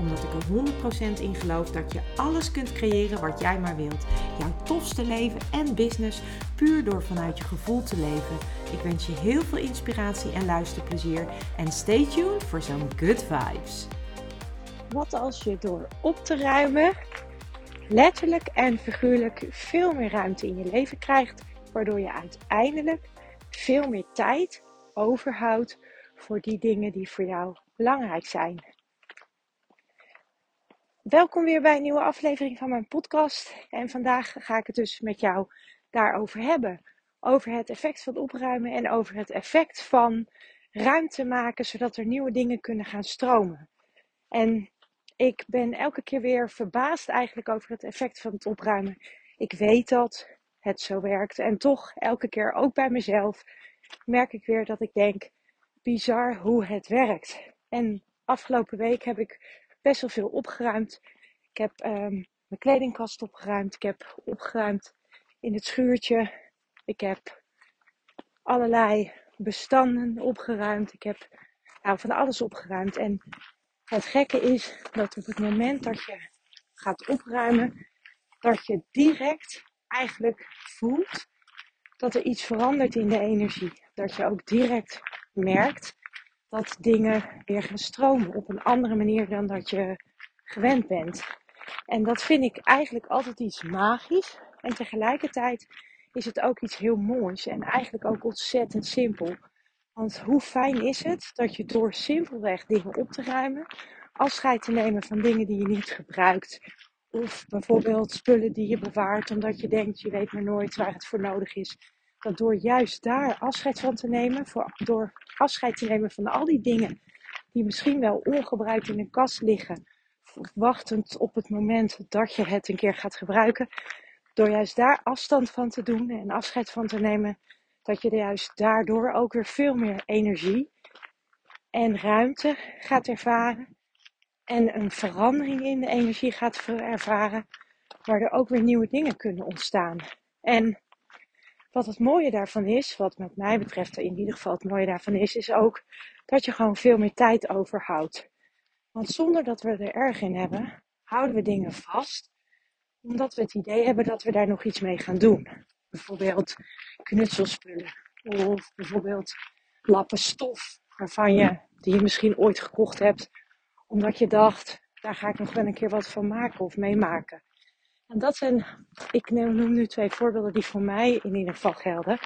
Omdat ik er 100% in geloof dat je alles kunt creëren wat jij maar wilt. Jouw tofste leven en business puur door vanuit je gevoel te leven. Ik wens je heel veel inspiratie en luisterplezier. En stay tuned voor zo'n good vibes. Wat als je door op te ruimen, letterlijk en figuurlijk veel meer ruimte in je leven krijgt, waardoor je uiteindelijk veel meer tijd overhoudt voor die dingen die voor jou belangrijk zijn. Welkom weer bij een nieuwe aflevering van mijn podcast. En vandaag ga ik het dus met jou daarover hebben. Over het effect van opruimen en over het effect van ruimte maken zodat er nieuwe dingen kunnen gaan stromen. En ik ben elke keer weer verbaasd eigenlijk over het effect van het opruimen. Ik weet dat het zo werkt en toch elke keer ook bij mezelf merk ik weer dat ik denk bizar hoe het werkt. En afgelopen week heb ik best wel veel opgeruimd. Ik heb um, mijn kledingkast opgeruimd. Ik heb opgeruimd in het schuurtje. Ik heb allerlei bestanden opgeruimd. Ik heb nou, van alles opgeruimd. En het gekke is dat op het moment dat je gaat opruimen, dat je direct eigenlijk voelt dat er iets verandert in de energie. Dat je ook direct merkt dat dingen weer gaan stromen op een andere manier dan dat je gewend bent. En dat vind ik eigenlijk altijd iets magisch. En tegelijkertijd is het ook iets heel moois en eigenlijk ook ontzettend simpel. Want hoe fijn is het dat je door simpelweg dingen op te ruimen, afscheid te nemen van dingen die je niet gebruikt, of bijvoorbeeld spullen die je bewaart omdat je denkt je weet maar nooit waar het voor nodig is. Dat door juist daar afscheid van te nemen, voor, door afscheid te nemen van al die dingen die misschien wel ongebruikt in een kast liggen, wachtend op het moment dat je het een keer gaat gebruiken, door juist daar afstand van te doen en afscheid van te nemen, dat je juist daardoor ook weer veel meer energie en ruimte gaat ervaren. En een verandering in de energie gaat ervaren, waar er ook weer nieuwe dingen kunnen ontstaan. En wat het mooie daarvan is, wat met mij betreft in ieder geval het mooie daarvan is, is ook dat je gewoon veel meer tijd overhoudt. Want zonder dat we er erg in hebben, houden we dingen vast omdat we het idee hebben dat we daar nog iets mee gaan doen. Bijvoorbeeld knutselspullen. Of bijvoorbeeld lappen stof waarvan je, die je misschien ooit gekocht hebt. Omdat je dacht, daar ga ik nog wel een keer wat van maken of meemaken. En dat zijn, ik noem nu twee voorbeelden die voor mij in ieder geval gelden.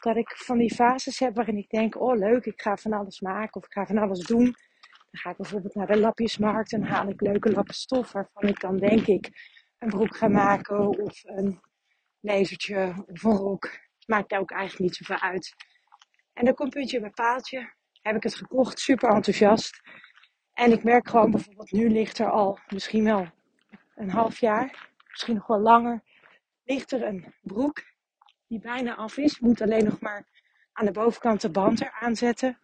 Dat ik van die fases heb waarin ik denk, oh leuk, ik ga van alles maken of ik ga van alles doen. Dan ga ik bijvoorbeeld naar de lapjesmarkt en haal ik leuke lappen stof waarvan ik dan denk ik een broek gaan maken of een lezertje of een rok. Maakt ook eigenlijk niet zoveel uit. En dan komt puntje bij paaltje. Heb ik het gekocht, super enthousiast. En ik merk gewoon bijvoorbeeld nu ligt er al misschien wel een half jaar, misschien nog wel langer, ligt er een broek die bijna af is. Moet alleen nog maar aan de bovenkant de band eraan zetten.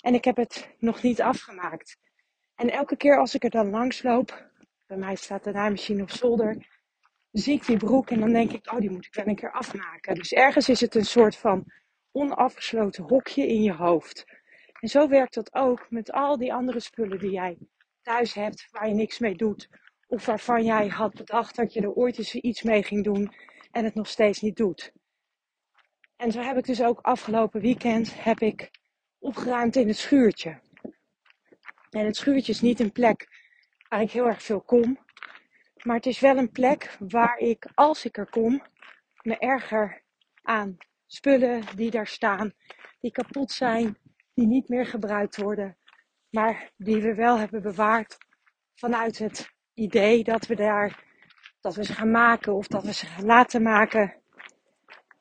En ik heb het nog niet afgemaakt. En elke keer als ik er dan langs loop, bij mij staat de naaimachine op zolder. Zie ik die broek en dan denk ik, oh die moet ik wel een keer afmaken. Dus ergens is het een soort van onafgesloten hokje in je hoofd. En zo werkt dat ook met al die andere spullen die jij thuis hebt, waar je niks mee doet. Of waarvan jij had bedacht dat je er ooit eens iets mee ging doen en het nog steeds niet doet. En zo heb ik dus ook afgelopen weekend heb ik opgeruimd in het schuurtje. En het schuurtje is niet een plek waar ik heel erg veel kom. Maar het is wel een plek waar ik, als ik er kom, me erger aan spullen die daar staan, die kapot zijn, die niet meer gebruikt worden, maar die we wel hebben bewaard vanuit het idee dat we daar, dat we ze gaan maken of dat we ze gaan laten maken.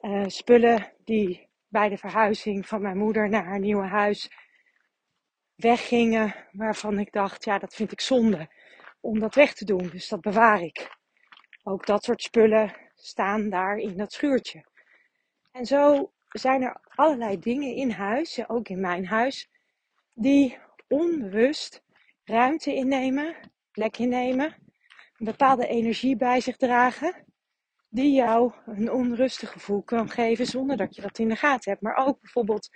Uh, spullen die bij de verhuizing van mijn moeder naar haar nieuwe huis weggingen, waarvan ik dacht, ja, dat vind ik zonde om dat weg te doen. Dus dat bewaar ik. Ook dat soort spullen staan daar in dat schuurtje. En zo zijn er allerlei dingen in huis, ook in mijn huis, die onbewust ruimte innemen, plek innemen, een bepaalde energie bij zich dragen, die jou een onrustig gevoel kan geven zonder dat je dat in de gaten hebt. Maar ook bijvoorbeeld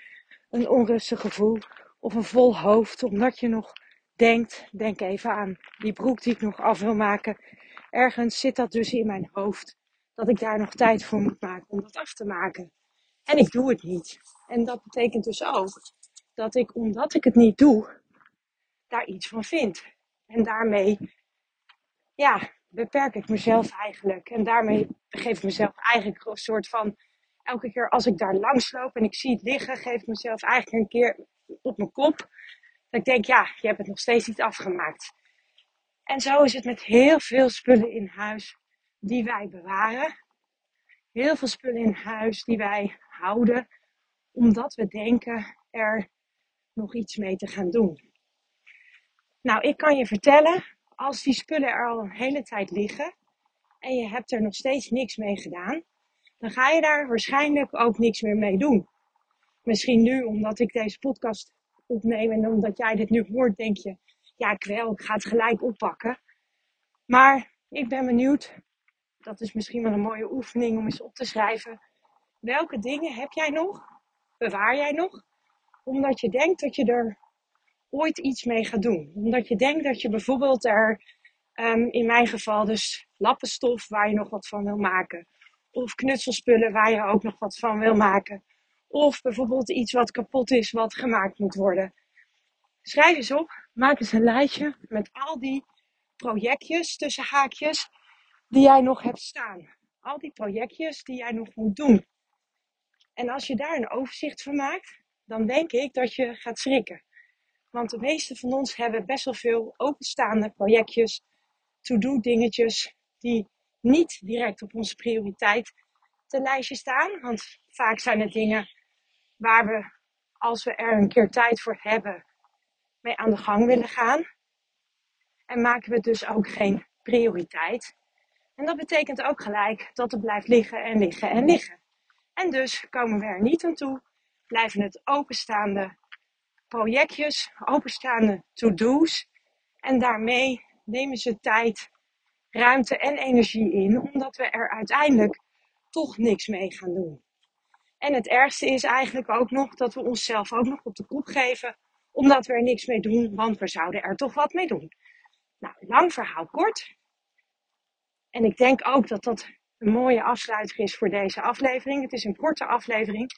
een onrustig gevoel of een vol hoofd, omdat je nog denkt, denk even aan die broek die ik nog af wil maken. Ergens zit dat dus in mijn hoofd, dat ik daar nog tijd voor moet maken om dat af te maken. En ik doe het niet. En dat betekent dus ook dat ik, omdat ik het niet doe, daar iets van vind. En daarmee, ja, beperk ik mezelf eigenlijk. En daarmee geef ik mezelf eigenlijk een soort van, elke keer als ik daar langs loop en ik zie het liggen, geef ik mezelf eigenlijk een keer op mijn kop. Dat ik denk, ja, je hebt het nog steeds niet afgemaakt. En zo is het met heel veel spullen in huis die wij bewaren. Heel veel spullen in huis die wij houden, omdat we denken er nog iets mee te gaan doen. Nou, ik kan je vertellen, als die spullen er al een hele tijd liggen en je hebt er nog steeds niks mee gedaan, dan ga je daar waarschijnlijk ook niks meer mee doen. Misschien nu, omdat ik deze podcast opneem en omdat jij dit nu hoort, denk je, ja, ik wel, ik ga het gelijk oppakken. Maar ik ben benieuwd, dat is misschien wel een mooie oefening om eens op te schrijven. Welke dingen heb jij nog? Bewaar jij nog? Omdat je denkt dat je er ooit iets mee gaat doen. Omdat je denkt dat je bijvoorbeeld er, um, in mijn geval dus lappenstof waar je nog wat van wil maken. Of knutselspullen waar je ook nog wat van wil maken. Of bijvoorbeeld iets wat kapot is, wat gemaakt moet worden. Schrijf eens op, maak eens een lijstje met al die projectjes tussen haakjes die jij nog hebt staan. Al die projectjes die jij nog moet doen. En als je daar een overzicht van maakt, dan denk ik dat je gaat schrikken. Want de meeste van ons hebben best wel veel openstaande projectjes, to-do dingetjes, die niet direct op onze prioriteit ten lijstje staan. Want vaak zijn het dingen waar we, als we er een keer tijd voor hebben, mee aan de gang willen gaan. En maken we dus ook geen prioriteit. En dat betekent ook gelijk dat het blijft liggen en liggen en liggen. En dus komen we er niet aan toe, blijven het openstaande projectjes, openstaande to-do's. En daarmee nemen ze tijd, ruimte en energie in, omdat we er uiteindelijk toch niks mee gaan doen. En het ergste is eigenlijk ook nog dat we onszelf ook nog op de kop geven, omdat we er niks mee doen, want we zouden er toch wat mee doen. Nou, lang verhaal kort. En ik denk ook dat dat een mooie afsluiter is voor deze aflevering. Het is een korte aflevering,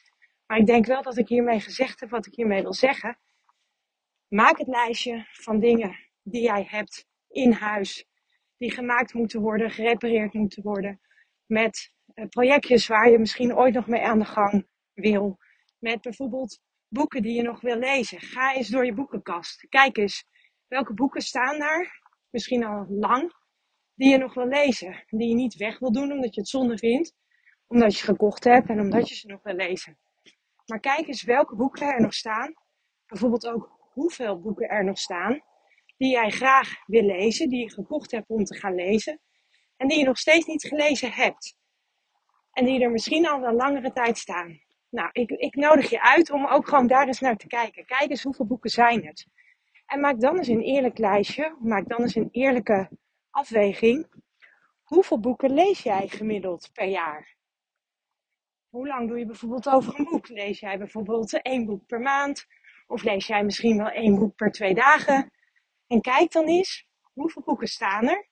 maar ik denk wel dat ik hiermee gezegd heb wat ik hiermee wil zeggen. Maak het lijstje van dingen die jij hebt in huis, die gemaakt moeten worden, gerepareerd moeten worden. Met eh, projectjes waar je misschien ooit nog mee aan de gang wil. Met bijvoorbeeld boeken die je nog wil lezen. Ga eens door je boekenkast. Kijk eens welke boeken staan daar, misschien al lang, die je nog wil lezen. Die je niet weg wil doen omdat je het zonde vindt, omdat je ze gekocht hebt en omdat je ze nog wil lezen. Maar kijk eens welke boeken er nog staan. Bijvoorbeeld ook hoeveel boeken er nog staan. Die jij graag wil lezen, die je gekocht hebt om te gaan lezen. En die je nog steeds niet gelezen hebt. En die er misschien al wel langere tijd staan. Nou, ik, ik nodig je uit om ook gewoon daar eens naar te kijken. Kijk eens hoeveel boeken zijn het. En maak dan eens een eerlijk lijstje. Maak dan eens een eerlijke afweging. Hoeveel boeken lees jij gemiddeld per jaar? Hoe lang doe je bijvoorbeeld over een boek? Lees jij bijvoorbeeld één boek per maand? Of lees jij misschien wel één boek per twee dagen? En kijk dan eens, hoeveel boeken staan er?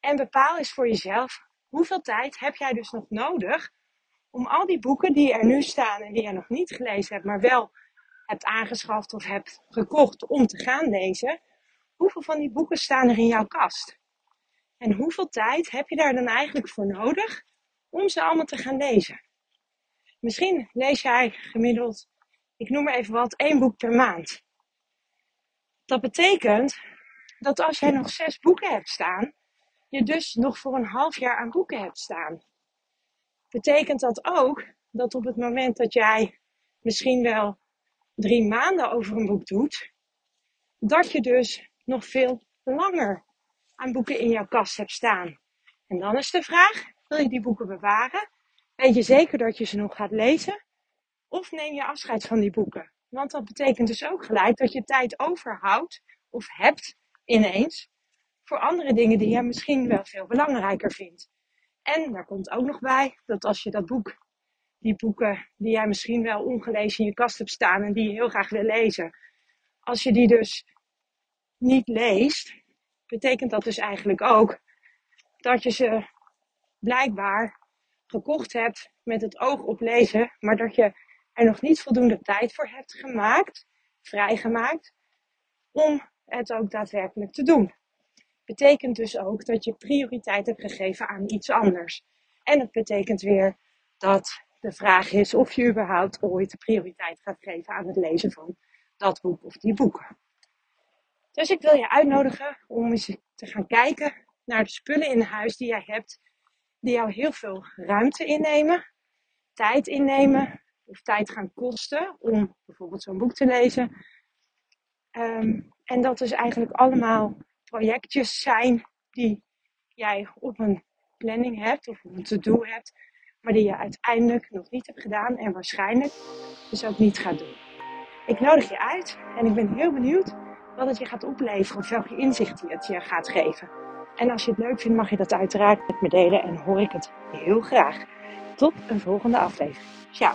En bepaal eens voor jezelf, hoeveel tijd heb jij dus nog nodig om al die boeken die er nu staan en die je nog niet gelezen hebt, maar wel hebt aangeschaft of hebt gekocht om te gaan lezen, hoeveel van die boeken staan er in jouw kast? En hoeveel tijd heb je daar dan eigenlijk voor nodig om ze allemaal te gaan lezen? Misschien lees jij gemiddeld, ik noem maar even wat, één boek per maand. Dat betekent dat als jij nog zes boeken hebt staan, je dus nog voor een half jaar aan boeken hebt staan. Betekent dat ook dat op het moment dat jij misschien wel drie maanden over een boek doet, dat je dus nog veel langer aan boeken in jouw kast hebt staan. En dan is de vraag, wil je die boeken bewaren? Weet je zeker dat je ze nog gaat lezen? Of neem je afscheid van die boeken? Want dat betekent dus ook gelijk dat je tijd overhoudt of hebt ineens voor andere dingen die je misschien wel veel belangrijker vindt. En daar komt ook nog bij dat als je dat boek, die boeken die jij misschien wel ongelezen in je kast hebt staan en die je heel graag wil lezen, als je die dus niet leest, betekent dat dus eigenlijk ook dat je ze blijkbaar gekocht hebt met het oog op lezen, maar dat je er nog niet voldoende tijd voor hebt gemaakt, vrijgemaakt, om het ook daadwerkelijk te doen. Betekent dus ook dat je prioriteit hebt gegeven aan iets anders. En het betekent weer dat de vraag is of je überhaupt ooit de prioriteit gaat geven aan het lezen van dat boek of die boeken. Dus ik wil je uitnodigen om eens te gaan kijken naar de spullen in huis die jij hebt, die jou heel veel ruimte innemen, tijd innemen of tijd gaan kosten om bijvoorbeeld zo'n boek te lezen. Ehm, en dat dus eigenlijk allemaal projectjes zijn die jij op een planning hebt of op een to-do hebt, maar die je uiteindelijk nog niet hebt gedaan en waarschijnlijk dus ook niet gaat doen. Ik nodig je uit en ik ben heel benieuwd wat het je gaat opleveren of welke inzicht het je gaat geven. En als je het leuk vindt, mag je dat uiteraard met me delen en hoor ik het heel graag. Tot een volgende aflevering. Ciao.